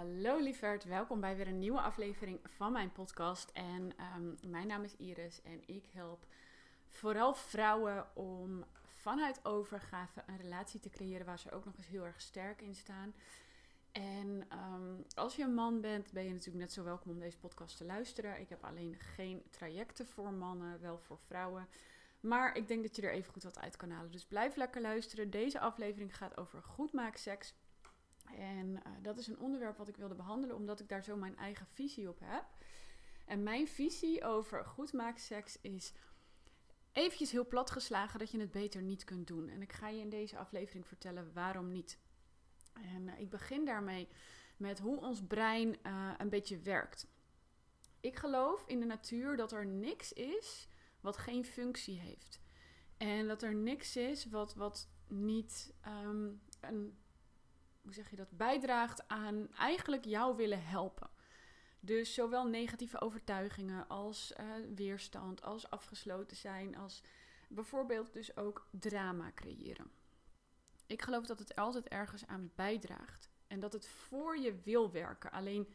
Hallo lieverd, welkom bij weer een nieuwe aflevering van mijn podcast. En ehm, mijn naam is Iris en ik help vooral vrouwen om vanuit overgave een relatie te creëren waar ze ook nog eens heel erg sterk in staan. En ehm, als je een man bent, ben je natuurlijk net zo welkom om deze podcast te luisteren. Ik heb alleen geen trajecten voor mannen, wel voor vrouwen. Maar ik denk dat je er even goed wat uit kan halen. Dus blijf lekker luisteren. Deze aflevering gaat over goedmaakseks. En uh, dat is een onderwerp wat ik wilde behandelen, omdat ik daar zo mijn eigen visie op heb. En mijn visie over goedmaakseks is eventjes heel plat geslagen dat je het beter niet kunt doen. En ik ga je in deze aflevering vertellen waarom niet. En uh, ik begin daarmee met hoe ons brein uh, een beetje werkt. Ik geloof in de natuur dat er niks is wat geen functie heeft. En dat er niks is wat, wat niet um, een hoe zeg je dat, bijdraagt aan eigenlijk jou willen helpen. Dus zowel negatieve overtuigingen als uh, weerstand, als afgesloten zijn, als bijvoorbeeld dus ook drama creëren. Ik geloof dat het altijd ergens aan bijdraagt en dat het voor je wil werken. Alleen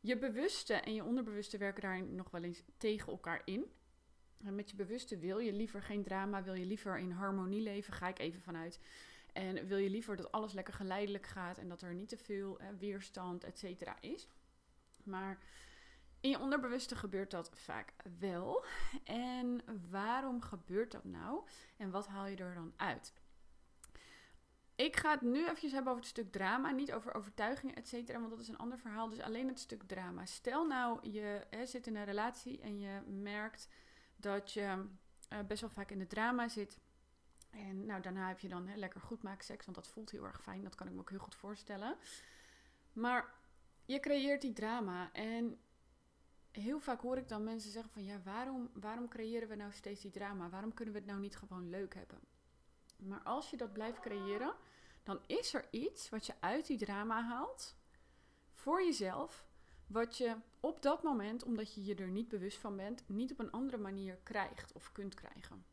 je bewuste en je onderbewuste werken daar nog wel eens tegen elkaar in. En met je bewuste wil je liever geen drama, wil je liever in harmonie leven, ga ik even vanuit. En wil je liever dat alles lekker geleidelijk gaat en dat er niet te veel hè, weerstand, et cetera, is. Maar in je onderbewuste gebeurt dat vaak wel. En waarom gebeurt dat nou? En wat haal je er dan uit? Ik ga het nu even hebben over het stuk drama, niet over overtuigingen, et cetera, want dat is een ander verhaal. Dus alleen het stuk drama. Stel nou, je hè, zit in een relatie en je merkt dat je uh, best wel vaak in de drama zit. En nou, daarna heb je dan hè, lekker goed maken seks, want dat voelt heel erg fijn. Dat kan ik me ook heel goed voorstellen. Maar je creëert die drama. En heel vaak hoor ik dan mensen zeggen van... ja, waarom, waarom creëren we nou steeds die drama? Waarom kunnen we het nou niet gewoon leuk hebben? Maar als je dat blijft creëren, dan is er iets wat je uit die drama haalt... voor jezelf... wat je op dat moment, omdat je je er niet bewust van bent... niet op een andere manier krijgt of kunt krijgen.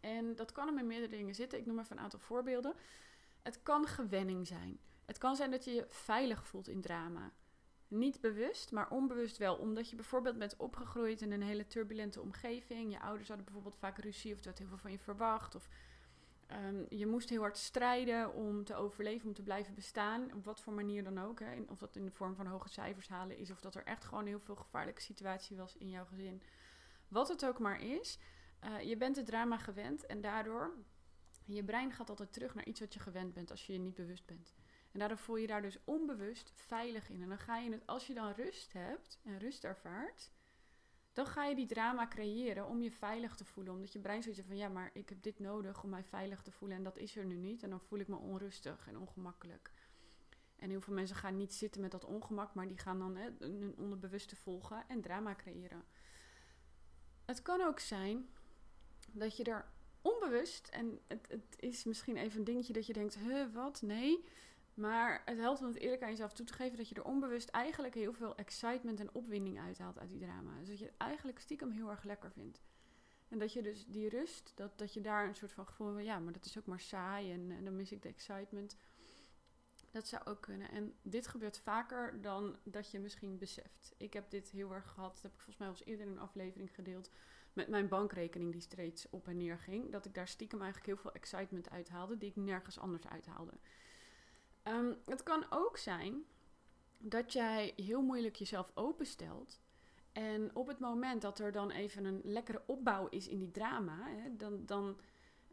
En dat kan hem in meerdere dingen zitten. Ik noem even een aantal voorbeelden. Het kan gewenning zijn. Het kan zijn dat je je veilig voelt in drama. Niet bewust, maar onbewust wel. Omdat je bijvoorbeeld bent opgegroeid in een hele turbulente omgeving. Je ouders hadden bijvoorbeeld vaak ruzie of er werd heel veel van je verwacht. Of um, je moest heel hard strijden om te overleven, om te blijven bestaan. Op wat voor manier dan ook. Hè. Of dat in de vorm van hoge cijfers halen is. Of dat er echt gewoon heel veel gevaarlijke situatie was in jouw gezin. Wat het ook maar is. Uh, je bent het drama gewend en daardoor, je brein gaat altijd terug naar iets wat je gewend bent als je je niet bewust bent. En daardoor voel je daar dus onbewust veilig in. En dan ga je het, als je dan rust hebt en rust ervaart, dan ga je die drama creëren om je veilig te voelen. Omdat je brein zoiets van, ja, maar ik heb dit nodig om mij veilig te voelen en dat is er nu niet. En dan voel ik me onrustig en ongemakkelijk. En heel veel mensen gaan niet zitten met dat ongemak, maar die gaan dan hè, hun onderbewuste volgen en drama creëren. Het kan ook zijn dat je er onbewust, en het, het is misschien even een dingetje dat je denkt, huh, wat? Nee. Maar het helpt om het eerlijk aan jezelf toe te geven dat je er onbewust eigenlijk heel veel excitement en opwinding uithaalt uit die drama. Dus dat je het eigenlijk stiekem heel erg lekker vindt. En dat je dus die rust, dat, dat je daar een soort van gevoel van, ja, maar dat is ook maar saai en, en dan mis ik de excitement. Dat zou ook kunnen. En dit gebeurt vaker dan dat je misschien beseft. Ik heb dit heel erg gehad, dat heb ik volgens mij al eens eerder in een aflevering gedeeld met mijn bankrekening die steeds op en neer ging, dat ik daar stiekem eigenlijk heel veel excitement uithaalde die ik nergens anders uithaalde. Um, het kan ook zijn dat jij heel moeilijk jezelf openstelt. En op het moment dat er dan even een lekkere opbouw is in die drama, hè, dan, dan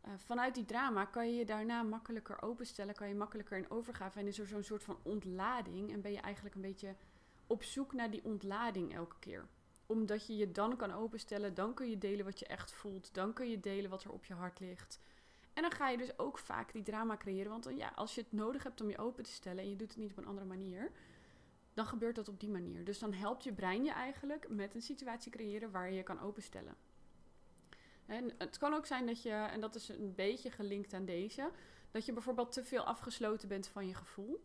uh, vanuit die drama kan je je daarna makkelijker openstellen, kan je makkelijker in overgave. En is er zo'n soort van ontlading en ben je eigenlijk een beetje op zoek naar die ontlading elke keer omdat je je dan kan openstellen, dan kun je delen wat je echt voelt, dan kun je delen wat er op je hart ligt. En dan ga je dus ook vaak die drama creëren. Want ja, als je het nodig hebt om je open te stellen en je doet het niet op een andere manier, dan gebeurt dat op die manier. Dus dan helpt je brein je eigenlijk met een situatie creëren waar je je kan openstellen. En het kan ook zijn dat je, en dat is een beetje gelinkt aan deze, dat je bijvoorbeeld te veel afgesloten bent van je gevoel.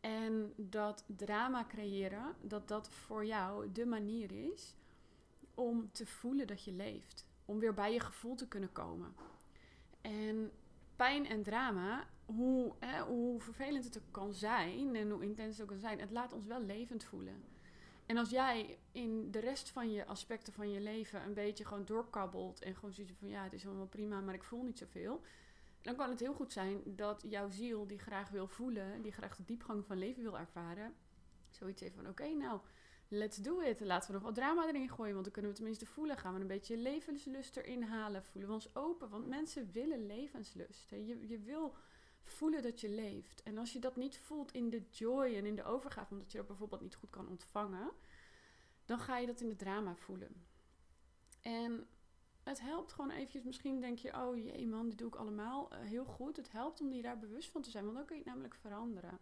En dat drama creëren, dat dat voor jou de manier is om te voelen dat je leeft. Om weer bij je gevoel te kunnen komen. En pijn en drama hoe, hè, hoe vervelend het ook kan zijn en hoe intens het ook kan zijn, het laat ons wel levend voelen. En als jij in de rest van je aspecten van je leven een beetje gewoon doorkabbelt en gewoon zoiets van ja, het is allemaal prima, maar ik voel niet zoveel, dan kan het heel goed zijn dat jouw ziel die graag wil voelen, die graag de diepgang van leven wil ervaren, zoiets heeft van oké, nou, let's do it. Laten we nog wat drama erin gooien, want dan kunnen we tenminste voelen. Gaan we een beetje levenslust erin halen, voelen we ons open, want mensen willen levenslust. Je, je wil voelen dat je leeft. En als je dat niet voelt in de joy en in de overgave, omdat je dat bijvoorbeeld niet goed kan ontvangen, dan ga je dat in het drama voelen. En het helpt gewoon eventjes, misschien denk je, oh jee man, dit doe ik allemaal uh, heel goed. Het helpt om je daar bewust van te zijn, want dan kun je het namelijk veranderen.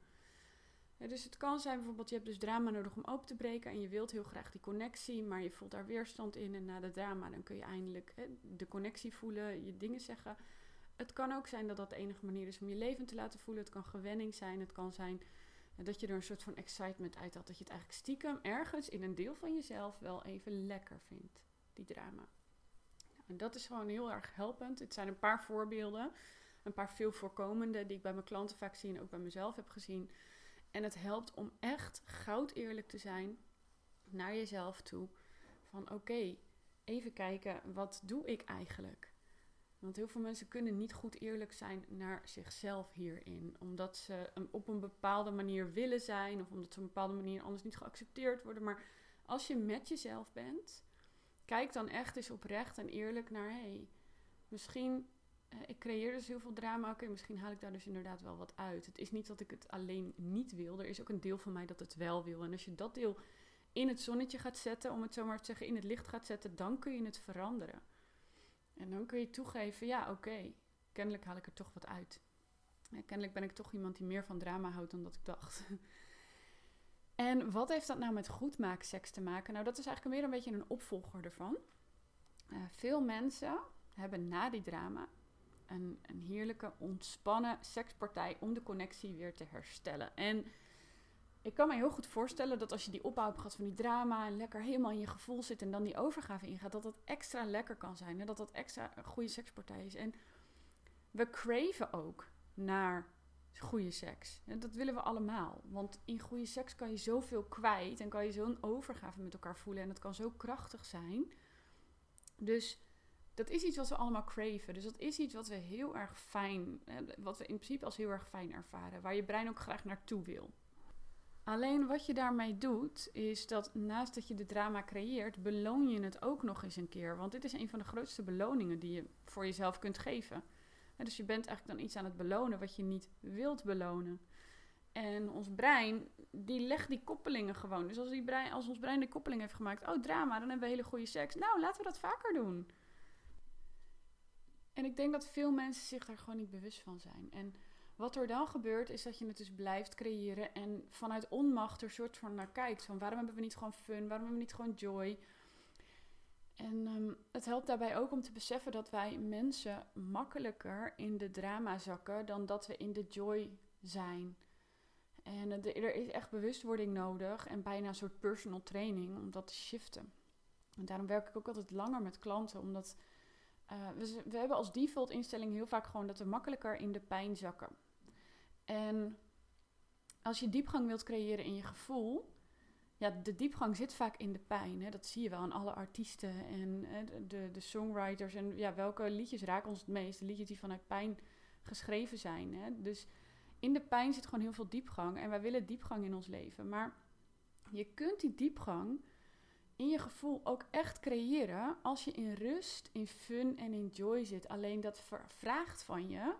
dus het kan zijn bijvoorbeeld, je hebt dus drama nodig om open te breken en je wilt heel graag die connectie, maar je voelt daar weerstand in. En na de drama dan kun je eindelijk de connectie voelen, je dingen zeggen. Het kan ook zijn dat dat de enige manier is om je leven te laten voelen. Het kan gewenning zijn. Het kan zijn dat je er een soort van excitement uit had. Dat je het eigenlijk stiekem ergens in een deel van jezelf wel even lekker vindt. Die drama. En dat is gewoon heel erg helpend. Het zijn een paar voorbeelden. Een paar veel voorkomende die ik bij mijn klanten vaak zie en ook bij mezelf heb gezien. En het helpt om echt goud eerlijk te zijn naar jezelf toe. Van oké, even kijken, wat doe ik eigenlijk? Want heel veel mensen kunnen niet goed eerlijk zijn naar zichzelf hierin. Omdat ze op een bepaalde manier willen zijn. Of omdat ze op een bepaalde manier anders niet geaccepteerd worden. Maar als je met jezelf bent, kijk dan echt eens oprecht en eerlijk naar... Hé, hey, misschien... Eh, ik creëer dus heel veel drama. Oké, misschien haal ik daar dus inderdaad wel wat uit. Het is niet dat ik het alleen niet wil. Er is ook een deel van mij dat het wel wil. En als je dat deel in het zonnetje gaat zetten, om het zo maar te zeggen, in het licht gaat zetten, dan kun je het veranderen. En dan kun je toegeven, ja oké, kennelijk haal ik er toch wat uit. Ja, kennelijk ben ik toch iemand die meer van drama houdt dan dat ik dacht. en wat heeft dat nou met goedmaakseks te maken? Nou, dat is eigenlijk meer een beetje een opvolger ervan. Uh, veel mensen hebben na die drama een, een heerlijke, ontspannen sekspartij om de connectie weer te herstellen. En ik kan me heel goed voorstellen dat als je die opbouw hebt gehad van die drama en lekker helemaal in je gevoel zit en dan die overgave ingaat, dat dat extra lekker kan zijn en dat dat extra een goede sekspartij is. En we craven ook naar goede seks. Dat willen we allemaal. Want in goede seks kan je zoveel kwijt en kan je zo'n overgave met elkaar voelen en dat kan zo krachtig zijn. Dus dat is iets wat we allemaal craven. Dus dat is iets wat we heel erg fijn, wat we in principe als heel erg fijn ervaren, waar je brein ook graag naartoe wil. Alleen wat je daarmee doet, is dat naast dat je de drama creëert, beloon je het ook nog eens een keer. Want dit is een van de grootste beloningen die je voor jezelf kunt geven. Dus je bent eigenlijk dan iets aan het belonen wat je niet wilt belonen. En ons brein, die legt die koppelingen gewoon. Dus als, die brein, als ons brein de koppeling heeft gemaakt, oh drama, dan hebben we hele goede seks. Nou, laten we dat vaker doen. En ik denk dat veel mensen zich daar gewoon niet bewust van zijn. En wat er dan gebeurt, is dat je het dus blijft creëren en vanuit onmacht er soort van naar kijkt. Van waarom hebben we niet gewoon fun? Waarom hebben we niet gewoon joy? En um, het helpt daarbij ook om te beseffen dat wij mensen makkelijker in de drama zakken dan dat we in de joy zijn. En er is echt bewustwording nodig en bijna een soort personal training om dat te shiften. En daarom werk ik ook altijd langer met klanten, omdat uh, we, we, hebben als default instelling heel vaak gewoon dat we makkelijker in de pijn zakken. En als je diepgang wilt creëren in je gevoel, ja, de diepgang zit vaak in de pijn. Hè? Dat zie je wel aan alle artiesten en hè, de, de songwriters. En ja, welke liedjes raken ons het meest? De liedjes die vanuit pijn geschreven zijn. Hè? Dus in de pijn zit gewoon heel veel diepgang. En wij willen diepgang in ons leven. Maar je kunt die diepgang in je gevoel ook echt creëren als je in rust, in fun en in joy zit. Alleen dat vraagt van je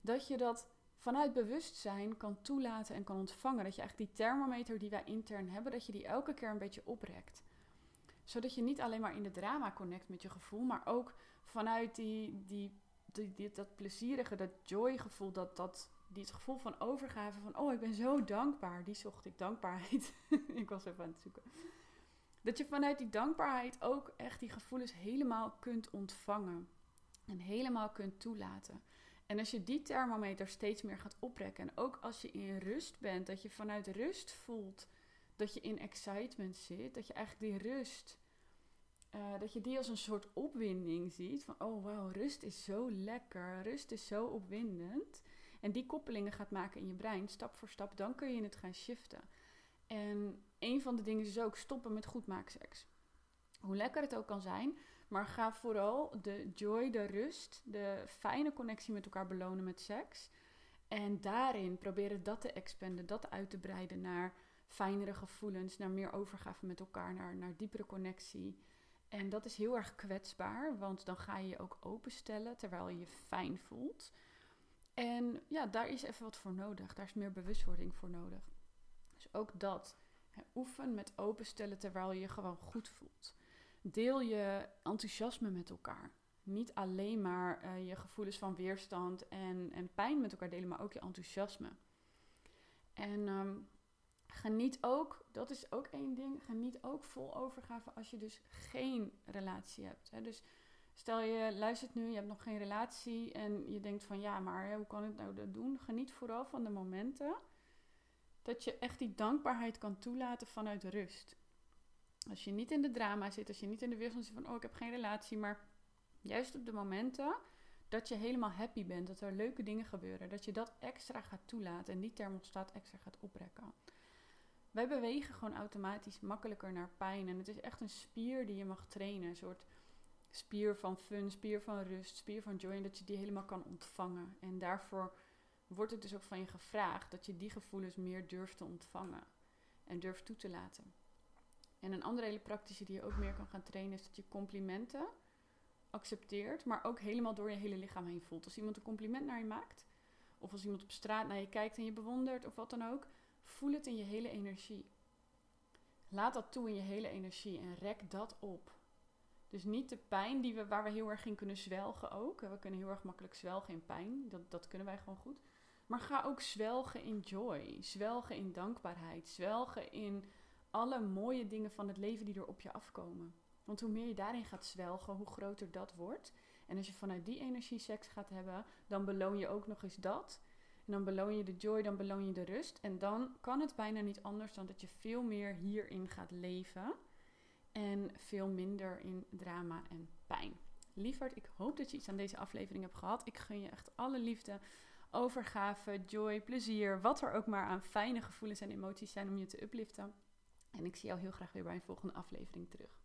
dat je dat vanuit bewustzijn kan toelaten en kan ontvangen. Dat je eigenlijk die thermometer die wij intern hebben, dat je die elke keer een beetje oprekt. Zodat je niet alleen maar in de drama connect met je gevoel, maar ook vanuit die, die, die, dat plezierige, dat joy gevoel, dat, dat, die, het gevoel van overgave van, oh ik ben zo dankbaar, die zocht ik, dankbaarheid. ik was even aan het zoeken. Dat je vanuit die dankbaarheid ook echt die gevoelens helemaal kunt ontvangen. En helemaal kunt toelaten. En als je die thermometer steeds meer gaat oprekken. En ook als je in rust bent, dat je vanuit rust voelt dat je in excitement zit. Dat je eigenlijk die rust, uh, dat je die als een soort opwinding ziet. Van oh wow, rust is zo lekker, rust is zo opwindend. en die koppelingen gaat maken in je brein, stap voor stap, dan kun je het gaan shiften. En een van de dingen is ook stoppen met goedmaakseks. Hoe lekker het ook kan zijn, maar ga vooral de joy, de rust, de fijne connectie met elkaar belonen met seks. En daarin proberen dat te expanden, dat uit te breiden naar fijnere gevoelens, naar meer overgave met elkaar, naar, naar diepere connectie. En dat is heel erg kwetsbaar, want dan ga je je ook openstellen terwijl je je fijn voelt. En ja, daar is even wat voor nodig. Daar is meer bewustwording voor nodig. Dus ook dat. oefen met openstellen terwijl je je gewoon goed voelt. Deel je enthousiasme met elkaar. Niet alleen maar uh, je gevoelens van weerstand en, en pijn met elkaar delen, maar ook je enthousiasme. En um, geniet ook, dat is ook één ding, geniet ook vol overgave als je dus geen relatie hebt. Hè? Dus stel je luistert nu, je hebt nog geen relatie en je denkt van ja, maar hoe kan ik nou dat doen? Geniet vooral van de momenten dat je echt die dankbaarheid kan toelaten vanuit rust. Als je niet in de drama zit, als je niet in de wereld zit van oh ik heb geen relatie, maar juist op de momenten dat je helemaal happy bent, dat er leuke dingen gebeuren, dat je dat extra gaat toelaten en die thermostaat extra gaat oprekken. Wij bewegen gewoon automatisch makkelijker naar pijn en het is echt een spier die je mag trainen, een soort spier van fun, spier van rust, spier van joy en dat je die helemaal kan ontvangen. En daarvoor wordt het dus ook van je gevraagd dat je die gevoelens meer durft te ontvangen en durft toe te laten. En een andere hele praktische die je ook meer kan gaan trainen is dat je complimenten accepteert, maar ook helemaal door je hele lichaam heen voelt. Als iemand een compliment naar je maakt, of als iemand op straat naar je kijkt en je bewondert of wat dan ook, voel het in je hele energie. Laat dat toe in je hele energie en rek dat op. Dus niet de pijn die we, waar we heel erg in kunnen zwelgen ook. We kunnen heel erg makkelijk zwelgen in pijn. Dat, dat kunnen wij gewoon goed. Maar ga ook zwelgen in joy. Zwelgen in dankbaarheid. Zwelgen in alle mooie dingen van het leven die er op je afkomen. Want hoe meer je daarin gaat zwelgen, hoe groter dat wordt. En als je vanuit die energie seks gaat hebben, dan beloon je ook nog eens dat. En dan beloon je de joy, dan beloon je de rust. En dan kan het bijna niet anders dan dat je veel meer hierin gaat leven. En veel minder in drama en pijn. Lieverd, ik hoop dat je iets aan deze aflevering hebt gehad. Ik gun je echt alle liefde, overgave, joy, plezier. Wat er ook maar aan fijne gevoelens en emoties zijn om je te upliften. En ik zie jou heel graag weer bij een volgende aflevering terug.